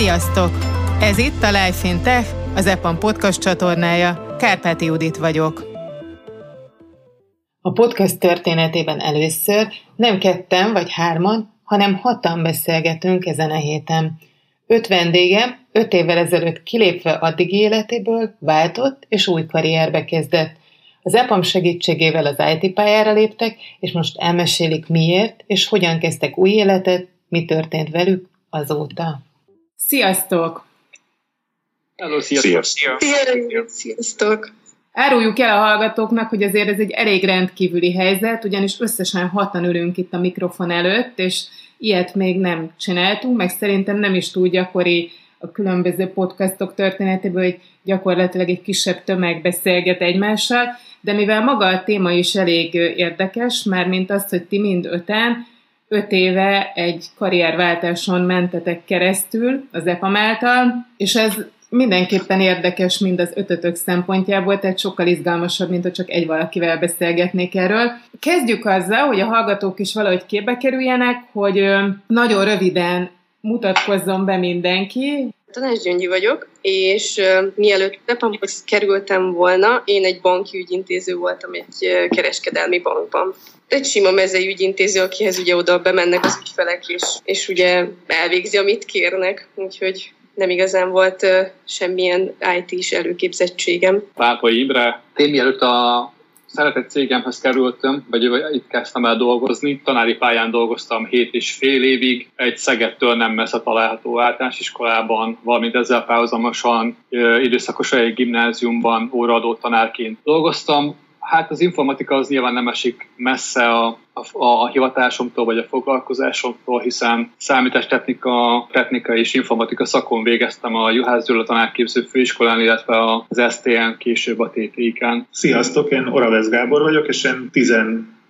Sziasztok! Ez itt a Life in Tech, az EPAM podcast csatornája. Kárpáti Judit vagyok. A podcast történetében először nem ketten vagy hárman, hanem hatan beszélgetünk ezen a héten. Öt vendégem öt évvel ezelőtt kilépve addig életéből váltott és új karrierbe kezdett. Az EPAM segítségével az IT pályára léptek, és most elmesélik miért, és hogyan kezdtek új életet, mi történt velük azóta. Sziasztok! Hello, sziasztok! Sziasztok! sziasztok. Áruljuk el a hallgatóknak, hogy azért ez egy elég rendkívüli helyzet, ugyanis összesen hatan ülünk itt a mikrofon előtt, és ilyet még nem csináltunk, meg szerintem nem is túl gyakori a különböző podcastok történetéből, hogy gyakorlatilag egy kisebb tömeg beszélget egymással, de mivel maga a téma is elég érdekes, már mint azt, hogy ti mind öten öt éve egy karrierváltáson mentetek keresztül az EPAM által, és ez mindenképpen érdekes mind az ötötök szempontjából, tehát sokkal izgalmasabb, mint hogy csak egy valakivel beszélgetnék erről. Kezdjük azzal, hogy a hallgatók is valahogy képbe kerüljenek, hogy nagyon röviden mutatkozzon be mindenki. Tanás Gyöngyi vagyok, és mielőtt Nepamhoz kerültem volna, én egy banki ügyintéző voltam egy kereskedelmi bankban. Egy sima mezei ügyintéző, akihez ugye oda bemennek az ügyfelek, és, és ugye elvégzi, amit kérnek, úgyhogy nem igazán volt uh, semmilyen IT-s előképzettségem. Pápai Imre, én mielőtt a szeretett cégemhez kerültem, vagy itt kezdtem el dolgozni. Tanári pályán dolgoztam 7 és fél évig, egy Szegedtől nem messze található általánosiskolában, valamint ezzel párhuzamosan időszakos egy gimnáziumban óraadó tanárként dolgoztam. Hát az informatika az nyilván nem esik messze a, a, a hivatásomtól vagy a foglalkozásomtól, hiszen számítástechnika, technika és informatika szakon végeztem a Juhász Gyula tanárképző főiskolán, illetve az STN később a TTIK-en. Sziasztok, én Oravesz Gábor vagyok, és én 10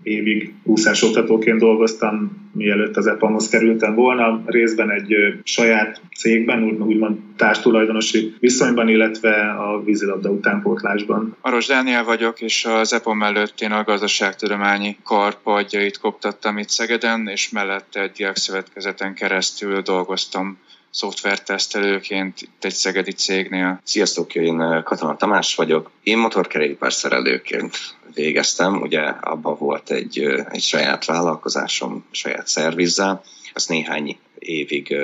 évig úszásoktatóként dolgoztam, mielőtt az EPAM-hoz kerültem volna, részben egy saját cégben, úgymond társtulajdonosi viszonyban, illetve a vízilabda utánpótlásban. Aros Dániel vagyok, és az EPAM mellett én a gazdaságtudományi karpadjait koptattam itt Szegeden, és mellette egy diákszövetkezeten keresztül dolgoztam szoftvertesztelőként itt egy szegedi cégnél. Sziasztok, én Katona Tamás vagyok. Én motorkerékpár szerelőként végeztem, ugye abban volt egy, egy saját vállalkozásom, saját szervizzel, azt néhány évig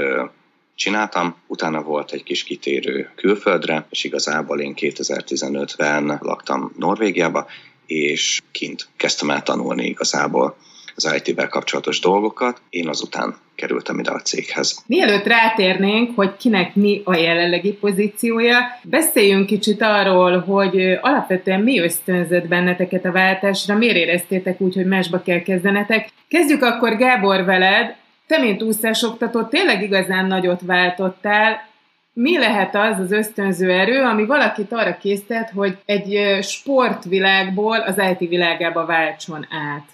csináltam, utána volt egy kis kitérő külföldre, és igazából én 2015-ben laktam Norvégiába, és kint kezdtem el tanulni igazából az IT-vel kapcsolatos dolgokat. Én azután kerültem ide a céghez. Mielőtt rátérnénk, hogy kinek mi a jelenlegi pozíciója, beszéljünk kicsit arról, hogy alapvetően mi ösztönzött benneteket a váltásra, miért éreztétek úgy, hogy másba kell kezdenetek. Kezdjük akkor Gábor veled. Te, mint úszásoktató, tényleg igazán nagyot váltottál, mi lehet az az ösztönző erő, ami valakit arra késztet, hogy egy sportvilágból az IT világába váltson át?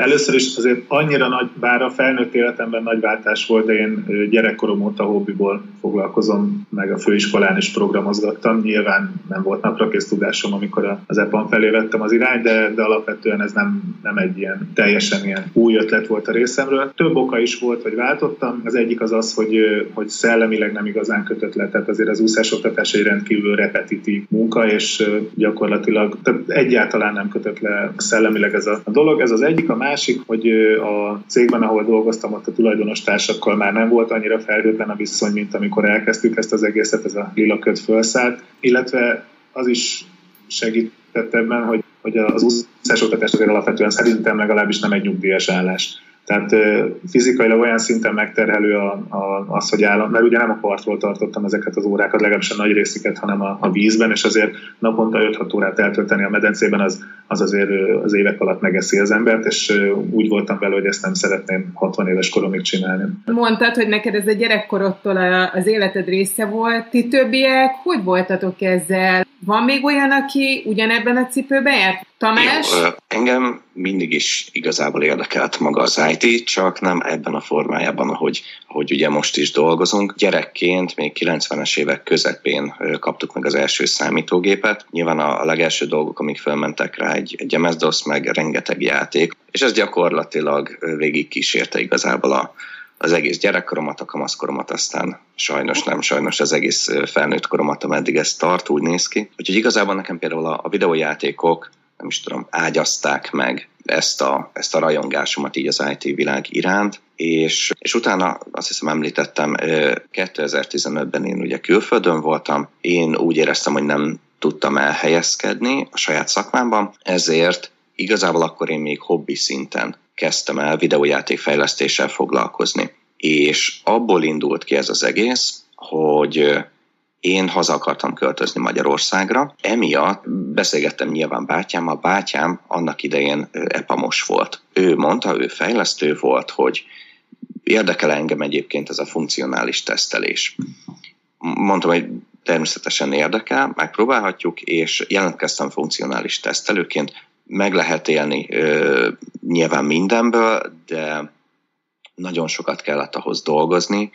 Először is azért annyira nagy, bár a felnőtt életemben nagy váltás volt, de én gyerekkorom óta hobbiból foglalkozom, meg a főiskolán is programozgattam. Nyilván nem volt naprakész tudásom, amikor az EPAM felé vettem az irány, de, de alapvetően ez nem, nem egy ilyen teljesen ilyen új ötlet volt a részemről. Több oka is volt, hogy váltottam. Az egyik az az, hogy, hogy szellemileg nem igazán kötött le, tehát azért az úszásoktatás egy rendkívül repetitív munka, és gyakorlatilag tehát egyáltalán nem kötött le szellemileg ez a dolog. Ez az egyik. A másik, hogy a cégben, ahol dolgoztam, ott a tulajdonos társakkal már nem volt annyira felhőtlen a viszony, mint amikor elkezdtük ezt az egészet, ez a lila köt felszállt, illetve az is segített ebben, hogy, hogy az úszásoktatás azért alapvetően szerintem legalábbis nem egy nyugdíjas állás tehát fizikailag olyan szinten megterhelő a, az, hogy állam, mert ugye nem a partról tartottam ezeket az órákat, legalábbis a nagy részüket, hanem a, a vízben, és azért naponta 5-6 órát eltölteni a medencében, az, az azért az évek alatt megeszi az embert, és úgy voltam vele, hogy ezt nem szeretném 60 éves koromig csinálni. Mondtad, hogy neked ez a gyerekkorodtól az életed része volt. Ti többiek, hogy voltatok ezzel? Van még olyan, aki ugyanebben a cipőben járt? Tamás? Jó, engem mindig is igazából érdekelt maga az IT, csak nem ebben a formájában, ahogy, ahogy ugye most is dolgozunk. Gyerekként, még 90-es évek közepén kaptuk meg az első számítógépet. Nyilván a legelső dolgok, amik fölmentek rá, egy, egy MS-DOS, meg rengeteg játék, és ez gyakorlatilag végig kísérte igazából a, az egész gyerekkoromat, a kamaszkoromat, aztán sajnos nem, sajnos az egész felnőtt koromat, ameddig ez tart, úgy néz ki. Úgyhogy igazából nekem például a, videójátékok, nem is tudom, ágyazták meg ezt a, ezt a rajongásomat így az IT világ iránt, és, és utána azt hiszem említettem, 2015-ben én ugye külföldön voltam, én úgy éreztem, hogy nem tudtam elhelyezkedni a saját szakmámban, ezért igazából akkor én még hobbi szinten kezdtem el videójátékfejlesztéssel foglalkozni. És abból indult ki ez az egész, hogy én haza akartam költözni Magyarországra. Emiatt beszélgettem nyilván bátyámmal. Bátyám annak idején epamos volt. Ő mondta, ő fejlesztő volt, hogy érdekel engem egyébként ez a funkcionális tesztelés. Mondtam, hogy természetesen érdekel, megpróbálhatjuk, és jelentkeztem funkcionális tesztelőként, meg lehet élni nyilván mindenből, de nagyon sokat kellett ahhoz dolgozni,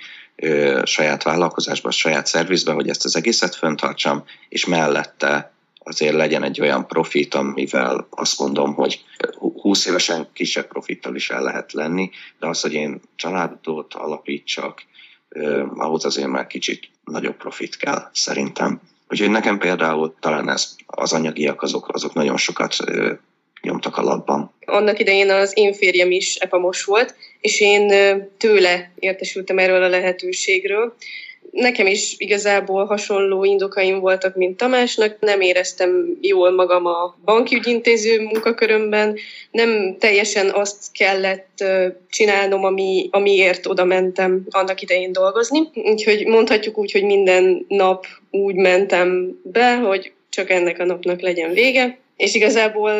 saját vállalkozásban, saját szervizben, hogy ezt az egészet föntartsam, és mellette azért legyen egy olyan profit, amivel azt mondom, hogy 20 évesen kisebb profittal is el lehet lenni, de az, hogy én családot alapítsak, ahhoz azért már kicsit nagyobb profit kell szerintem. Úgyhogy nekem például talán ez, az anyagiak azok, azok nagyon sokat nyomtak a labban. Annak idején az én férjem is epamos volt, és én tőle értesültem erről a lehetőségről, Nekem is igazából hasonló indokaim voltak, mint Tamásnak. Nem éreztem jól magam a bankügyintéző munkakörömben, nem teljesen azt kellett csinálnom, ami, amiért oda mentem annak idején dolgozni. Úgyhogy mondhatjuk úgy, hogy minden nap úgy mentem be, hogy csak ennek a napnak legyen vége. És igazából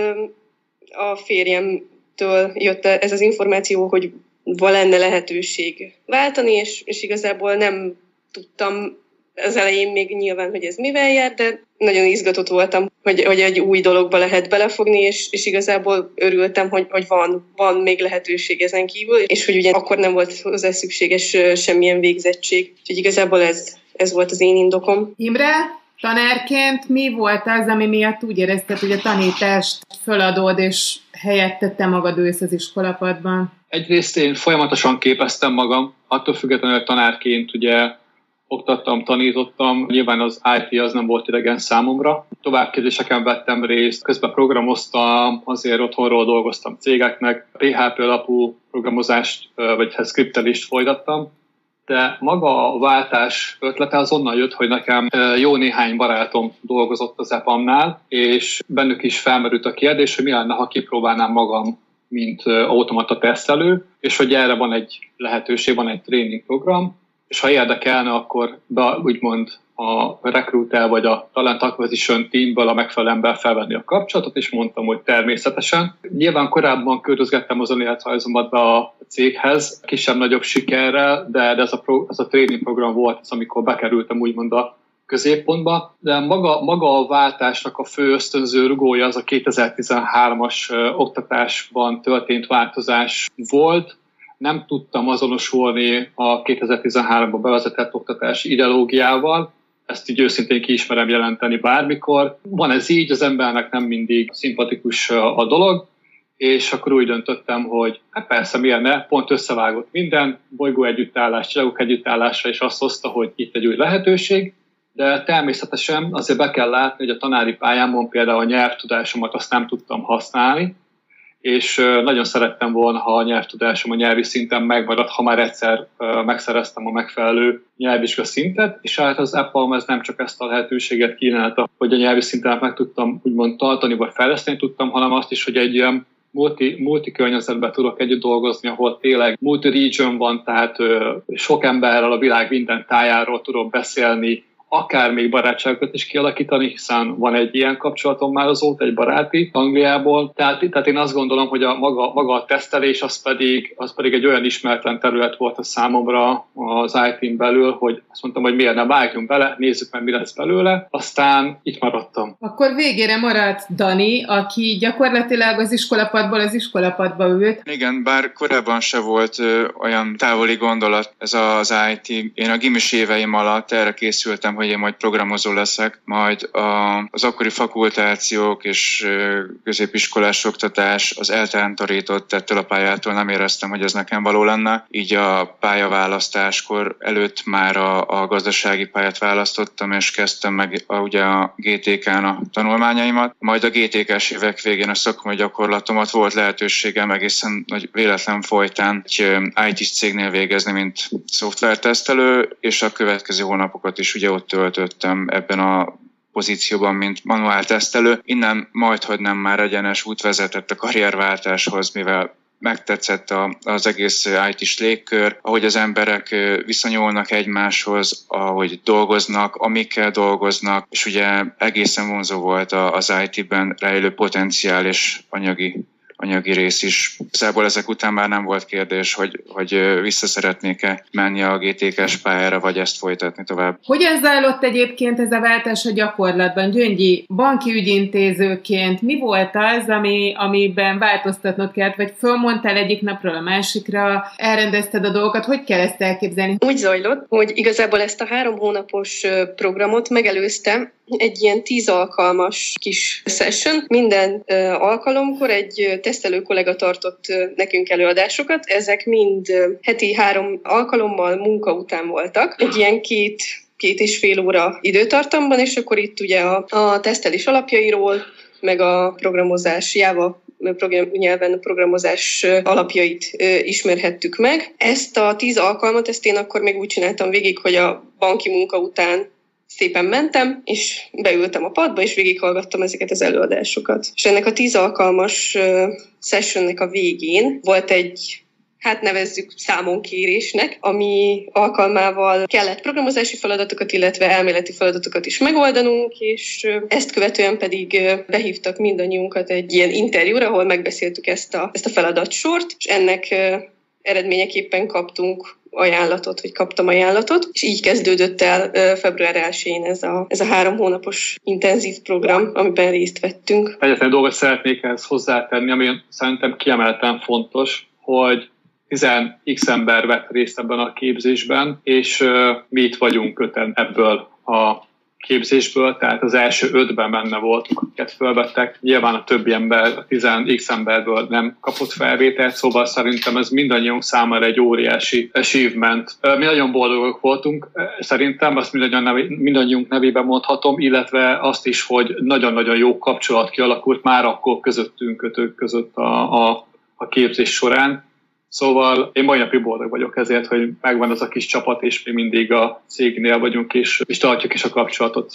a férjemtől jött ez az információ, hogy van lenne lehetőség váltani, és, és igazából nem tudtam az elején még nyilván, hogy ez mivel jár, de nagyon izgatott voltam, hogy, hogy egy új dologba lehet belefogni, és, és igazából örültem, hogy, hogy van, van még lehetőség ezen kívül, és hogy ugye akkor nem volt hozzá szükséges semmilyen végzettség. Úgyhogy igazából ez, ez volt az én indokom. Imre, tanárként mi volt az, ami miatt úgy érezted, hogy a tanítást föladod, és helyette te magad ősz az iskolapadban? Egyrészt én folyamatosan képeztem magam, attól függetlenül, hogy tanárként ugye oktattam, tanítottam. Nyilván az IT az nem volt idegen számomra. Továbbképzéseken vettem részt, közben programoztam, azért otthonról dolgoztam cégeknek, PHP alapú programozást vagy hát skriptelést folytattam. De maga a váltás ötlete az onnan jött, hogy nekem jó néhány barátom dolgozott az EPAM-nál, és bennük is felmerült a kérdés, hogy mi lenne, ha kipróbálnám magam mint automata tesztelő, és hogy erre van egy lehetőség, van egy tréning program, és ha érdekelne, akkor be, úgymond a recruiter vagy a talent acquisition teamből a megfelelő ember felvenni a kapcsolatot, és mondtam, hogy természetesen. Nyilván korábban költözgettem az önéletrajzomat be a céghez, kisebb-nagyobb sikerrel, de ez, a pro, ez a training program volt az, amikor bekerültem úgymond a középpontba, de maga, maga a váltásnak a fő ösztönző rugója az a 2013-as oktatásban történt változás volt, nem tudtam azonosulni a 2013-ban bevezetett oktatási ideológiával, ezt így őszintén kiismerem jelenteni bármikor. Van ez így, az embernek nem mindig szimpatikus a dolog, és akkor úgy döntöttem, hogy hát persze, miért ne, pont összevágott minden, bolygó együttállás, csillagok együttállása, és azt hozta, hogy itt egy új lehetőség, de természetesen azért be kell látni, hogy a tanári pályámon például a nyelvtudásomat azt nem tudtam használni, és nagyon szerettem volna, ha a nyelvtudásom a nyelvi szinten megmaradt, ha már egyszer megszereztem a megfelelő nyelvvizsga szintet, és hát az Apple ez nem csak ezt a lehetőséget kínálta, hogy a nyelvi szinten meg tudtam úgymond tartani, vagy fejleszteni tudtam, hanem azt is, hogy egy ilyen multi, multi környezetben tudok együtt dolgozni, ahol tényleg multi region van, tehát ö, sok emberrel a világ minden tájáról tudok beszélni, akár még barátságokat is kialakítani, hiszen van egy ilyen kapcsolatom már azóta, egy baráti Angliából. Tehát, tehát én azt gondolom, hogy a maga, maga a tesztelés az pedig, az pedig egy olyan ismeretlen terület volt a számomra az IT-n belül, hogy azt mondtam, hogy miért nem vágjunk bele, nézzük meg, mi lesz belőle. Aztán itt maradtam. Akkor végére maradt Dani, aki gyakorlatilag az iskolapadból az iskolapadba ült. Igen, bár korábban se volt ö, olyan távoli gondolat ez az IT. Én a gimis éveim alatt erre készültem, hogy én majd programozó leszek, majd a, az akkori fakultációk és középiskolás oktatás az eltántorított ettől a pályától, nem éreztem, hogy ez nekem való lenne. Így a pályaválasztáskor előtt már a, a gazdasági pályát választottam, és kezdtem meg a, ugye a GTK-n a tanulmányaimat. Majd a GTK-s évek végén a szakmai gyakorlatomat volt lehetőségem egészen nagy véletlen folytán egy IT cégnél végezni, mint szoftvertesztelő, és a következő hónapokat is ugye ott töltöttem ebben a pozícióban, mint manuál tesztelő. Innen majd, hogy nem már egyenes út vezetett a karrierváltáshoz, mivel megtetszett a, az egész IT-s légkör, ahogy az emberek viszonyulnak egymáshoz, ahogy dolgoznak, amikkel dolgoznak, és ugye egészen vonzó volt az IT-ben rejlő potenciál és anyagi anyagi rész is. Igazából ezek után már nem volt kérdés, hogy, hogy vissza szeretnék-e menni a GTK-s pályára, vagy ezt folytatni tovább. Hogyan zajlott egyébként ez a váltás a gyakorlatban? Gyöngyi, banki ügyintézőként mi volt az, ami, amiben változtatnod kellett, vagy fölmondtál egyik napról a másikra, elrendezted a dolgokat, hogy kell ezt elképzelni? Úgy zajlott, hogy igazából ezt a három hónapos programot megelőztem egy ilyen tíz alkalmas kis session. Minden alkalomkor egy tesztelő kollega tartott nekünk előadásokat. Ezek mind heti három alkalommal munka után voltak. Egy ilyen két két és fél óra időtartamban, és akkor itt ugye a, a tesztelés alapjairól, meg a programozás Java program, nyelven a programozás alapjait ismerhettük meg. Ezt a tíz alkalmat, ezt én akkor még úgy csináltam végig, hogy a banki munka után szépen mentem, és beültem a padba, és végighallgattam ezeket az előadásokat. És ennek a tíz alkalmas sessionnek a végén volt egy hát nevezzük számonkérésnek, ami alkalmával kellett programozási feladatokat, illetve elméleti feladatokat is megoldanunk, és ezt követően pedig behívtak mindannyiunkat egy ilyen interjúra, ahol megbeszéltük ezt a, ezt a feladatsort, és ennek eredményeképpen kaptunk ajánlatot, vagy kaptam ajánlatot, és így kezdődött el február 1-én ez a, ez a három hónapos intenzív program, amiben részt vettünk. Egyetlen dolgot szeretnék ehhez hozzátenni, ami szerintem kiemelten fontos, hogy 10x ember vett részt ebben a képzésben, és mi itt vagyunk öten ebből a képzésből, tehát az első ötben benne volt, akiket felvettek. Nyilván a többi ember, a 10x emberből nem kapott felvételt, szóval szerintem ez mindannyiunk számára egy óriási achievement. Mi nagyon boldogok voltunk, szerintem azt mindannyian nevé, mindannyiunk nevében mondhatom, illetve azt is, hogy nagyon-nagyon jó kapcsolat kialakult már akkor közöttünk, kötők között a, a, a képzés során Szóval én mai napig boldog vagyok ezért, hogy megvan az a kis csapat, és mi mindig a cégnél vagyunk, és, és tartjuk is a kapcsolatot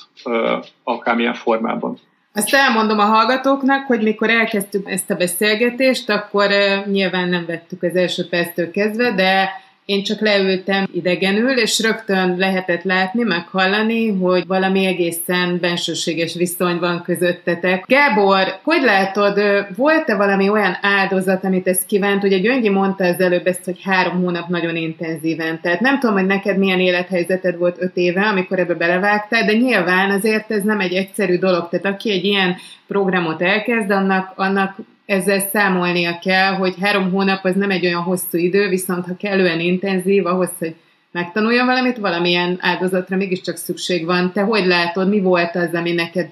akármilyen formában. Azt elmondom a hallgatóknak, hogy mikor elkezdtük ezt a beszélgetést, akkor nyilván nem vettük az első perctől kezdve, de én csak leültem idegenül, és rögtön lehetett látni, meghallani, hogy valami egészen bensőséges viszony van közöttetek. Gábor, hogy látod, volt-e valami olyan áldozat, amit ez kívánt? Ugye Gyöngyi mondta az előbb ezt, hogy három hónap nagyon intenzíven. Tehát nem tudom, hogy neked milyen élethelyzeted volt öt éve, amikor ebbe belevágtál, de nyilván azért ez nem egy egyszerű dolog. Tehát aki egy ilyen programot elkezd, annak, annak ezzel számolnia kell, hogy három hónap az nem egy olyan hosszú idő, viszont ha kellően intenzív ahhoz, hogy megtanuljon valamit, valamilyen áldozatra mégiscsak szükség van. Te hogy látod, mi volt az, ami neked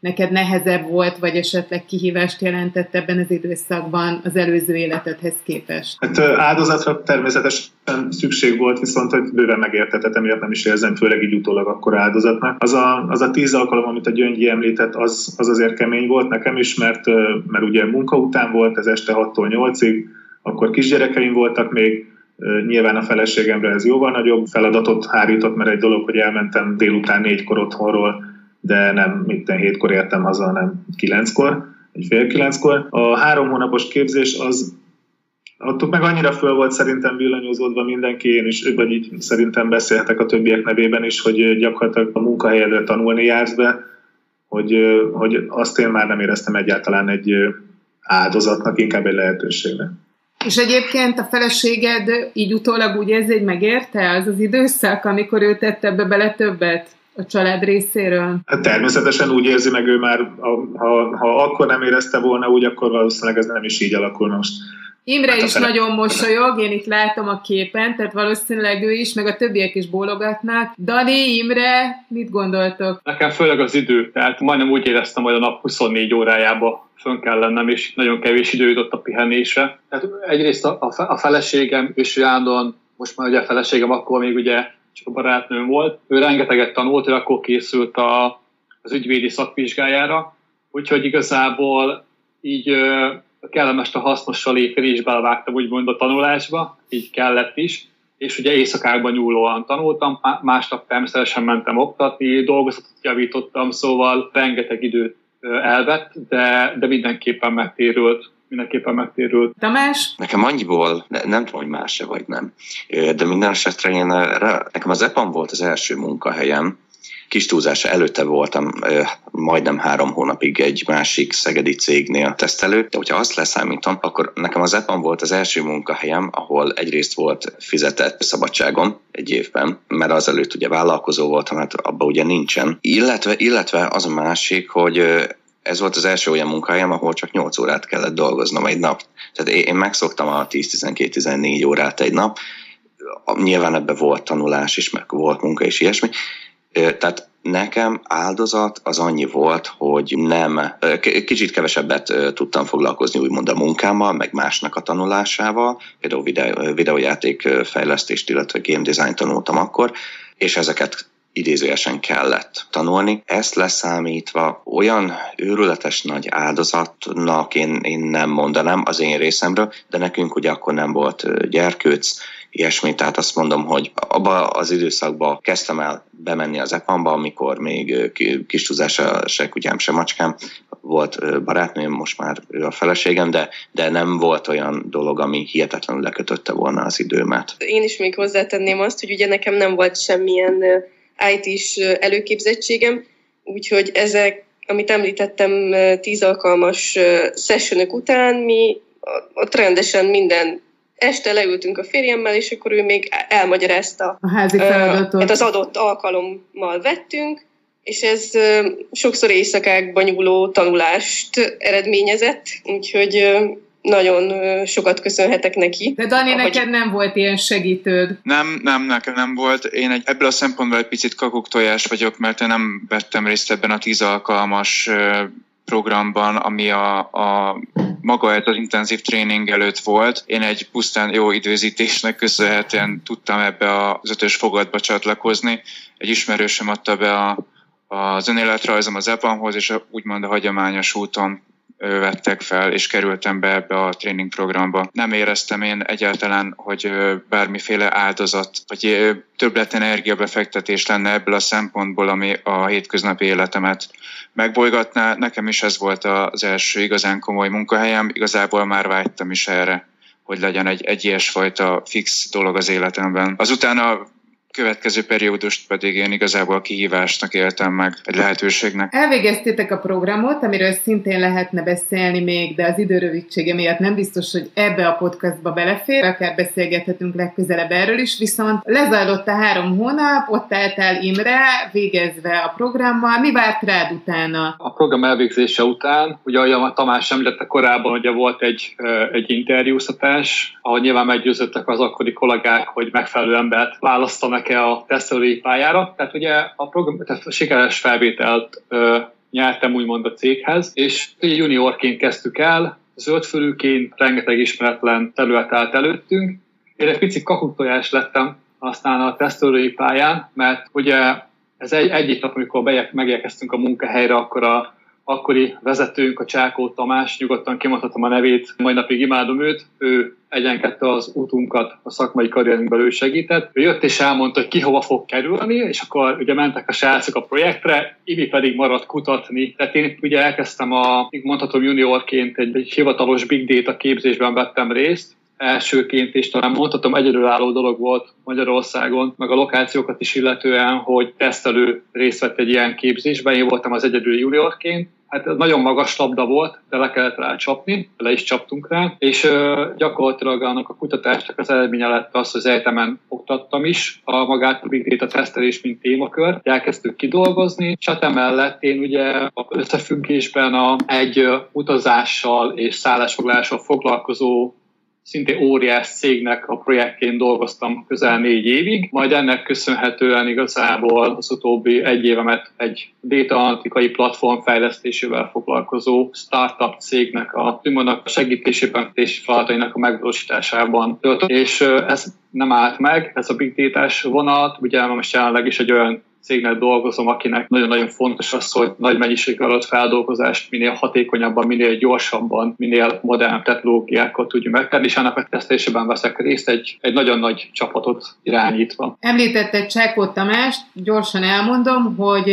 neked nehezebb volt, vagy esetleg kihívást jelentett ebben az időszakban az előző életedhez képest? Hát áldozatra természetesen szükség volt, viszont hogy bőven megértetett, emiatt nem is érzem, főleg így utólag akkor áldozatnak. Az a, az a tíz alkalom, amit a Gyöngyi említett, az, az azért kemény volt nekem is, mert, mert ugye munka után volt, ez este 6-tól 8-ig, akkor kisgyerekeim voltak még, Nyilván a feleségemre ez jóval nagyobb feladatot hárított, mert egy dolog, hogy elmentem délután négykor otthonról, de nem minden hétkor értem haza, hanem kilenckor, egy fél kilenckor. A három hónapos képzés az ott meg annyira föl volt szerintem villanyozódva mindenki, én is, vagy így szerintem beszélhetek a többiek nevében is, hogy gyakorlatilag a munkahelyedre tanulni jársz be, hogy, hogy azt én már nem éreztem egyáltalán egy áldozatnak, inkább egy lehetőségnek. És egyébként a feleséged így utólag úgy érzi, hogy megérte az az időszak, amikor ő tette ebbe bele többet? A család részéről? Hát természetesen úgy érzi meg ő már, ha, ha akkor nem érezte volna úgy, akkor valószínűleg ez nem is így alakul most. Imre hát is fele... nagyon mosolyog, én itt látom a képen, tehát valószínűleg ő is, meg a többiek is bólogatnak. Dani, Imre, mit gondoltok? Nekem főleg az idő, tehát majdnem úgy éreztem, hogy a nap 24 órájába fönn kell lennem, és nagyon kevés idő jutott a pihenésre. Tehát egyrészt a, a feleségem és Jándon, most már ugye a feleségem akkor még ugye csak a barátnőm volt, ő rengeteget tanult, ő akkor készült a, az ügyvédi szakvizsgájára, úgyhogy igazából így kellemes a hasznossal lépni is belevágtam úgymond a tanulásba, így kellett is, és ugye éjszakákban nyúlóan tanultam, másnap természetesen mentem oktatni, dolgozatot javítottam, szóval rengeteg időt elvett, de, de mindenképpen megtérült mindenképpen megtérült. Tamás? Nekem annyiból, ne, nem tudom, hogy más-e vagy nem, de minden esetre én, nekem az EPAM volt az első munkahelyem, kis túlzása előtte voltam majdnem három hónapig egy másik szegedi cégnél tesztelő, de hogyha azt leszámítom, akkor nekem az EPAM volt az első munkahelyem, ahol egyrészt volt fizetett szabadságom egy évben, mert azelőtt ugye vállalkozó voltam, hát abban ugye nincsen. Illetve, illetve az a másik, hogy ez volt az első olyan munkahelyem, ahol csak 8 órát kellett dolgoznom egy nap. Tehát én megszoktam a 10-12-14 órát egy nap, nyilván ebbe volt tanulás is, meg volt munka és ilyesmi, tehát nekem áldozat az annyi volt, hogy nem, kicsit kevesebbet tudtam foglalkozni úgymond a munkámmal, meg másnak a tanulásával, például videó, videójáték fejlesztést, illetve game design tanultam akkor, és ezeket idézőjesen kellett tanulni. Ezt leszámítva olyan őrületes nagy áldozatnak én, én nem mondanám az én részemről, de nekünk ugye akkor nem volt gyerkőc, ilyesmi, tehát azt mondom, hogy abba az időszakban kezdtem el bemenni az EPAM-ba, amikor még kis tudása se kutyám, se macskám, volt barátnőm, most már ő a feleségem, de, de nem volt olyan dolog, ami hihetetlenül lekötötte volna az időmet. Én is még hozzátenném azt, hogy ugye nekem nem volt semmilyen IT-s előképzettségem, úgyhogy ezek, amit említettem, tíz alkalmas sessionök után mi ott rendesen minden este leültünk a férjemmel, és akkor ő még elmagyarázta. A házi feladatot. Hát az adott alkalommal vettünk, és ez sokszor éjszakákban nyúló tanulást eredményezett, úgyhogy nagyon sokat köszönhetek neki. De Dani, ahogy... neked nem volt ilyen segítőd? Nem, nem, nekem nem volt. Én egy, ebből a szempontból egy picit kakuktojás vagyok, mert én nem vettem részt ebben a tíz alkalmas programban, ami a, a maga ez az intenzív tréning előtt volt. Én egy pusztán jó időzítésnek köszönhetően tudtam ebbe az ötös fogadba csatlakozni. Egy ismerősöm adta be a, az önéletrajzom az EPAM-hoz, és úgymond a hagyományos úton vettek fel, és kerültem be ebbe a tréningprogramba. Nem éreztem én egyáltalán, hogy bármiféle áldozat, vagy többlet energiabefektetés lenne ebből a szempontból, ami a hétköznapi életemet megbolygatná. Nekem is ez volt az első igazán komoly munkahelyem, igazából már vágytam is erre hogy legyen egy, egy ilyesfajta fix dolog az életemben. Azután a következő periódust pedig én igazából kihívásnak éltem meg, egy lehetőségnek. Elvégeztétek a programot, amiről szintén lehetne beszélni még, de az időrövidsége miatt nem biztos, hogy ebbe a podcastba belefér, akár beszélgethetünk legközelebb erről is, viszont lezajlott a három hónap, ott el Imre, végezve a programmal. Mi várt rád utána? A program elvégzése után, ugye ahogy Tamás említette korábban, ugye volt egy, egy interjúztatás, ahol nyilván meggyőzöttek az akkori kollégák, hogy megfelelő embert választanak e a tesztelői pályára. Tehát ugye a, program, tehát a sikeres felvételt ö, nyertem úgymond a céghez, és juniorként kezdtük el, zöldfölűként rengeteg ismeretlen terület állt előttünk. Én egy pici kakuktojás lettem aztán a tesztelői pályán, mert ugye ez egy, egyik nap, amikor megérkeztünk a munkahelyre, akkor a akkori vezetőnk, a Csákó Tamás, nyugodtan kimondhatom a nevét, mai napig imádom őt, ő egyenkedte az útunkat a szakmai karrierünkben, ő segített. Ő jött és elmondta, hogy ki hova fog kerülni, és akkor ugye mentek a srácok a projektre, Ibi pedig maradt kutatni. Tehát én ugye elkezdtem a, mondhatom juniorként egy, egy hivatalos big data képzésben vettem részt, elsőként, és talán mondhatom egyedülálló dolog volt Magyarországon, meg a lokációkat is illetően, hogy tesztelő részt vett egy ilyen képzésben, én voltam az egyedül juniorként, hát ez nagyon magas labda volt, de le kellett rá csapni, le is csaptunk rá, és uh, gyakorlatilag annak a kutatásnak az eredménye lett az, hogy az egyetemen oktattam is a magát a Big Data tesztelés, mint témakör, elkezdtük kidolgozni, és hát emellett én ugye összefüggésben a, egy utazással és szállásfoglalással foglalkozó szintén óriás cégnek a projektjén dolgoztam közel négy évig, majd ennek köszönhetően igazából az utóbbi egy évemet egy data analitikai platform fejlesztésével foglalkozó startup cégnek a Tümonnak segítésében és feladatainak a megvalósításában töltött, és ez nem állt meg, ez a big data vonat, ugye most jelenleg is egy olyan cégnél dolgozom, akinek nagyon-nagyon fontos az, hogy nagy mennyiség alatt feldolgozást minél hatékonyabban, minél gyorsabban, minél modern technológiákkal tudjuk megtenni, és annak a tesztelésében veszek részt egy, egy nagyon nagy csapatot irányítva. Említette Csákó Tamást, gyorsan elmondom, hogy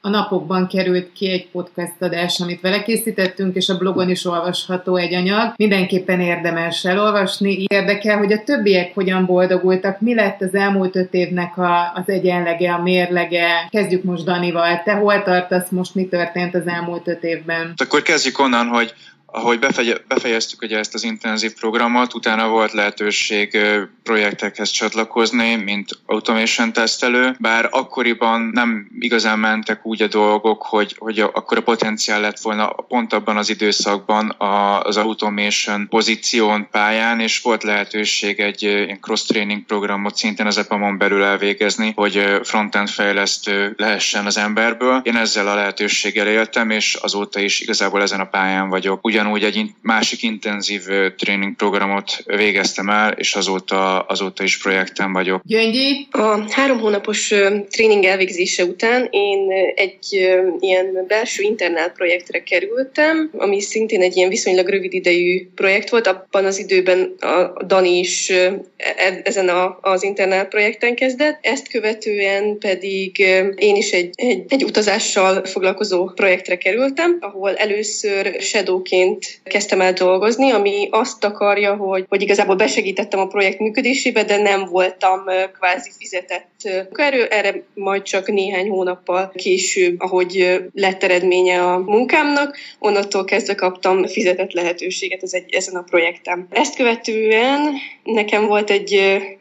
a napokban került ki egy podcast adás, amit vele készítettünk, és a blogon is olvasható egy anyag. Mindenképpen érdemes elolvasni. Érdekel, hogy a többiek hogyan boldogultak, mi lett az elmúlt öt évnek a, az egyenlege, a mérlege. Kezdjük most Danival. Te hol tartasz most, mi történt az elmúlt öt évben? Akkor kezdjük onnan, hogy ahogy befejeztük ugye ezt az intenzív programot, utána volt lehetőség projektekhez csatlakozni, mint automation tesztelő, bár akkoriban nem igazán mentek úgy a dolgok, hogy, hogy akkor a potenciál lett volna pont abban az időszakban az automation pozíción pályán, és volt lehetőség egy cross-training programot szintén az EPAM-on belül elvégezni, hogy frontend fejlesztő lehessen az emberből. Én ezzel a lehetőséggel éltem, és azóta is igazából ezen a pályán vagyok. Ugyan ugyanúgy egy másik intenzív tréning programot végeztem el, és azóta, azóta is projekten vagyok. Gyöngyi? A három hónapos tréning elvégzése után én egy ilyen belső internál projektre kerültem, ami szintén egy ilyen viszonylag rövid idejű projekt volt. Abban az időben a Dani is e, ezen a, az internál projekten kezdett. Ezt követően pedig én is egy, egy, egy utazással foglalkozó projektre kerültem, ahol először shadowként munkaként kezdtem el dolgozni, ami azt akarja, hogy, hogy igazából besegítettem a projekt működésébe, de nem voltam kvázi fizetett munkaerő, erre majd csak néhány hónappal később, ahogy lett eredménye a munkámnak, onnantól kezdve kaptam fizetett lehetőséget ez egy, ezen a projektem. Ezt követően nekem volt egy,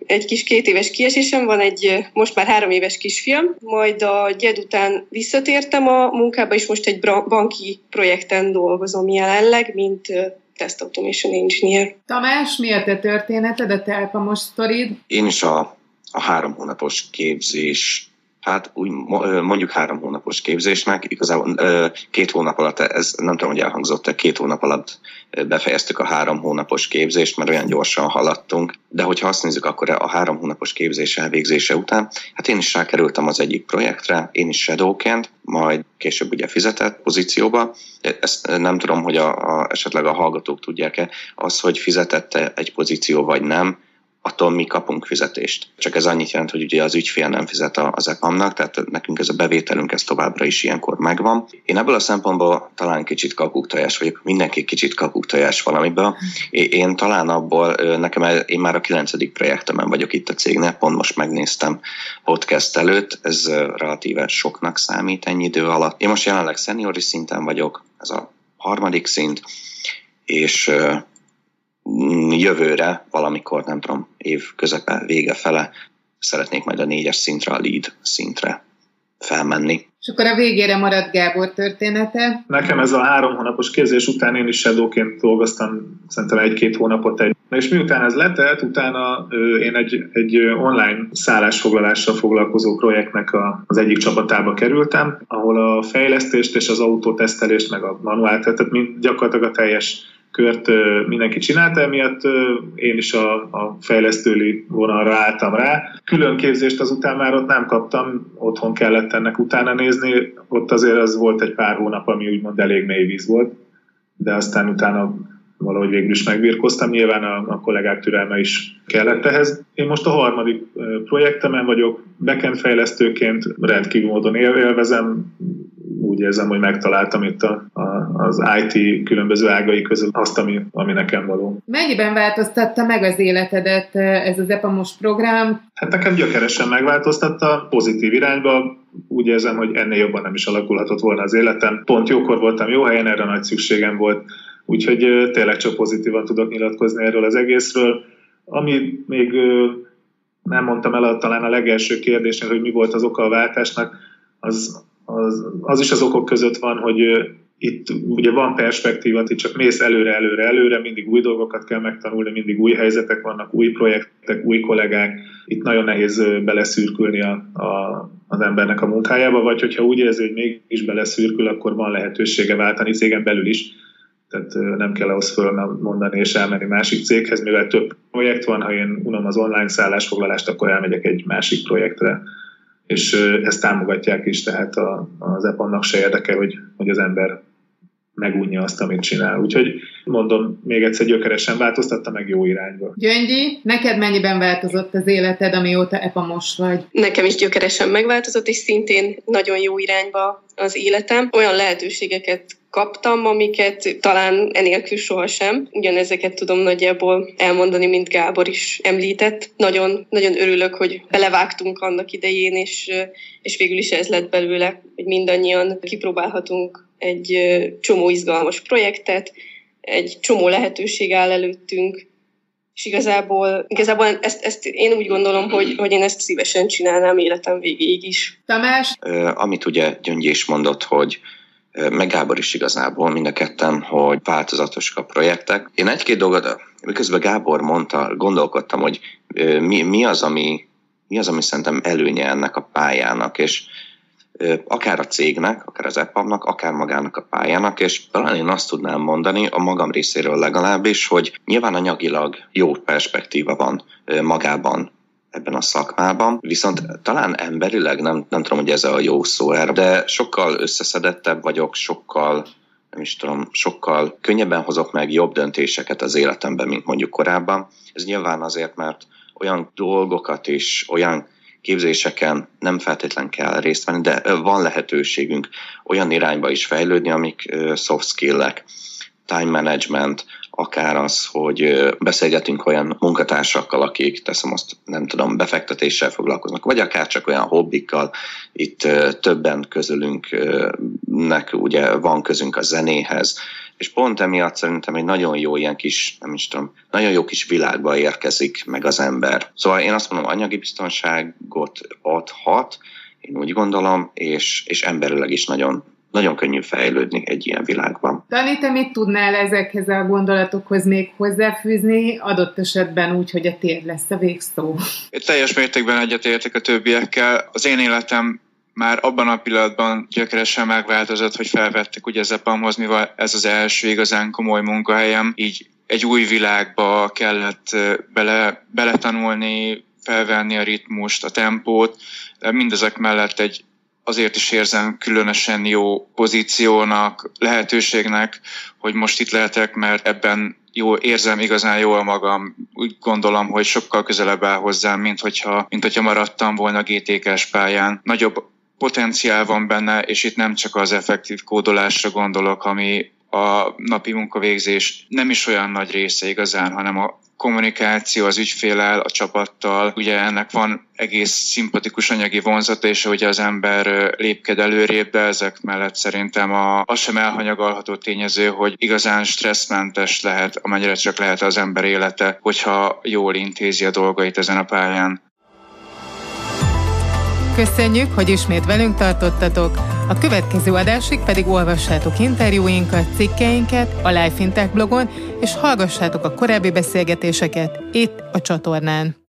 egy kis két éves kiesésem, van egy most már három éves kisfiam, majd a gyed után visszatértem a munkába, és most egy banki projekten dolgozom jelenleg, mint Test Automation Engineer. Tamás, mi a te történeted, a te most sztorid? Én is a a három hónapos képzés, hát úgy mondjuk három hónapos képzésnek, igazából két hónap alatt, ez nem tudom, hogy elhangzott-e, két hónap alatt befejeztük a három hónapos képzést, mert olyan gyorsan haladtunk, de hogyha azt nézzük, akkor a három hónapos képzés elvégzése után, hát én is rákerültem az egyik projektre, én is shadowként, majd később ugye fizetett pozícióba. Ezt nem tudom, hogy a, a, esetleg a hallgatók tudják-e, az, hogy fizetette egy pozíció vagy nem, attól mi kapunk fizetést. Csak ez annyit jelent, hogy ugye az ügyfél nem fizet az EPAM-nak, tehát nekünk ez a bevételünk ez továbbra is ilyenkor megvan. Én ebből a szempontból talán kicsit kakuktajás vagyok, mindenki kicsit kakuktajás valamiből. Én talán abból, nekem én már a kilencedik projektemen vagyok itt a cégnél, pont most megnéztem podcast előtt, ez relatíve soknak számít ennyi idő alatt. Én most jelenleg szeniori szinten vagyok, ez a harmadik szint, és jövőre, valamikor, nem tudom, év közepe, vége fele szeretnék majd a négyes szintre, a lead szintre felmenni. És akkor a végére maradt Gábor története. Nekem ez a három hónapos képzés után én is shadowként dolgoztam szerintem egy-két hónapot egy. És miután ez letelt, utána én egy, egy online szállásfoglalással foglalkozó projektnek a, az egyik csapatába kerültem, ahol a fejlesztést és az autótesztelést, meg a manuált, tehát mind, gyakorlatilag a teljes kört mindenki csinálta, emiatt én is a, a fejlesztőli vonalra álltam rá. Külön képzést azután már ott nem kaptam, otthon kellett ennek utána nézni, ott azért az volt egy pár hónap, ami úgymond elég mély víz volt, de aztán utána valahogy végül is megbírkoztam, nyilván a, a kollégák türelme is kellett ehhez. Én most a harmadik projektemen vagyok, backend fejlesztőként rendkívül módon élvezem, úgy érzem, hogy megtaláltam itt a, a, az IT különböző ágai között azt, ami, ami nekem való. Mennyiben változtatta meg az életedet ez az EPAMOS program? Hát nekem gyökeresen megváltoztatta, pozitív irányba, úgy érzem, hogy ennél jobban nem is alakulhatott volna az életem. Pont jókor voltam jó helyen, erre nagy szükségem volt, úgyhogy tényleg csak pozitívan tudok nyilatkozni erről az egészről. Ami még nem mondtam el talán a legelső kérdésnél, hogy mi volt az oka a váltásnak, az az, az is az okok között van, hogy itt ugye van perspektíva, itt csak mész előre, előre, előre, mindig új dolgokat kell megtanulni, mindig új helyzetek vannak, új projektek, új kollégák. Itt nagyon nehéz beleszürkülni a, a, az embernek a munkájába, vagy hogyha úgy érzi, hogy mégis beleszürkül, akkor van lehetősége váltani cégen belül is. Tehát nem kell ahhoz fölmondani és elmenni másik céghez, mivel több projekt van, ha én unom az online szállásfoglalást, akkor elmegyek egy másik projektre és ezt támogatják is, tehát az EPA-nak se érdeke, hogy, hogy az ember megunja azt, amit csinál. Úgyhogy mondom, még egyszer gyökeresen változtatta meg jó irányba. Gyöngyi, neked mennyiben változott az életed, amióta EPA-mos vagy? Nekem is gyökeresen megváltozott, és szintén nagyon jó irányba az életem. Olyan lehetőségeket kaptam, amiket talán enélkül sohasem. Ugyanezeket tudom nagyjából elmondani, mint Gábor is említett. Nagyon, nagyon örülök, hogy belevágtunk annak idején, és, és végül is ez lett belőle, hogy mindannyian kipróbálhatunk egy csomó izgalmas projektet, egy csomó lehetőség áll előttünk, és igazából, igazából ezt, ezt én úgy gondolom, hogy, hogy én ezt szívesen csinálnám életem végéig is. Tamás? Amit ugye Gyöngyi is mondott, hogy meg Gábor is igazából, mind a ketten, hogy változatosak a projektek. Én egy-két dolgot, miközben Gábor mondta, gondolkodtam, hogy mi, mi, az, ami, mi az, ami szerintem előnye ennek a pályának, és akár a cégnek, akár az EPAM-nak, akár magának a pályának, és talán én azt tudnám mondani, a magam részéről legalábbis, hogy nyilván anyagilag jó perspektíva van magában ebben a szakmában, viszont talán emberileg nem, nem tudom, hogy ez a jó szó erre, de sokkal összeszedettebb vagyok, sokkal nem is tudom, sokkal könnyebben hozok meg jobb döntéseket az életemben, mint mondjuk korábban. Ez nyilván azért, mert olyan dolgokat is, olyan képzéseken nem feltétlen kell részt venni, de van lehetőségünk olyan irányba is fejlődni, amik soft skill-ek, time management, akár az, hogy beszélgetünk olyan munkatársakkal, akik, teszem azt, nem tudom, befektetéssel foglalkoznak, vagy akár csak olyan hobbikkal, itt többen közülünknek ugye van közünk a zenéhez, és pont emiatt szerintem egy nagyon jó ilyen kis, nem is tudom, nagyon jó kis világba érkezik meg az ember. Szóval én azt mondom, anyagi biztonságot adhat, én úgy gondolom, és, és emberileg is nagyon nagyon könnyű fejlődni egy ilyen világban. Dani, te mit tudnál ezekhez a gondolatokhoz még hozzáfűzni, adott esetben úgy, hogy a tér lesz a végszó? Én teljes mértékben egyetértek a többiekkel. Az én életem már abban a pillanatban gyökeresen megváltozott, hogy felvettek ugye Zepamhoz, mivel ez az első igazán komoly munkahelyem, így egy új világba kellett bele, beletanulni, felvenni a ritmust, a tempót, de mindezek mellett egy azért is érzem különösen jó pozíciónak, lehetőségnek, hogy most itt lehetek, mert ebben jó, érzem igazán jól magam. Úgy gondolom, hogy sokkal közelebb áll hozzám, mint hogyha, mint hogyha maradtam volna GTK-s pályán. Nagyobb potenciál van benne, és itt nem csak az effektív kódolásra gondolok, ami a napi munkavégzés nem is olyan nagy része igazán, hanem a kommunikáció az ügyfélel, a csapattal. Ugye ennek van egész szimpatikus anyagi vonzata, és hogy az ember lépked előrébb, de ezek mellett szerintem a, az sem elhanyagolható tényező, hogy igazán stresszmentes lehet, amennyire csak lehet az ember élete, hogyha jól intézi a dolgait ezen a pályán. Köszönjük, hogy ismét velünk tartottatok. A következő adásig pedig olvassátok interjúinkat, cikkeinket a Life Intech blogon, és hallgassátok a korábbi beszélgetéseket itt a csatornán.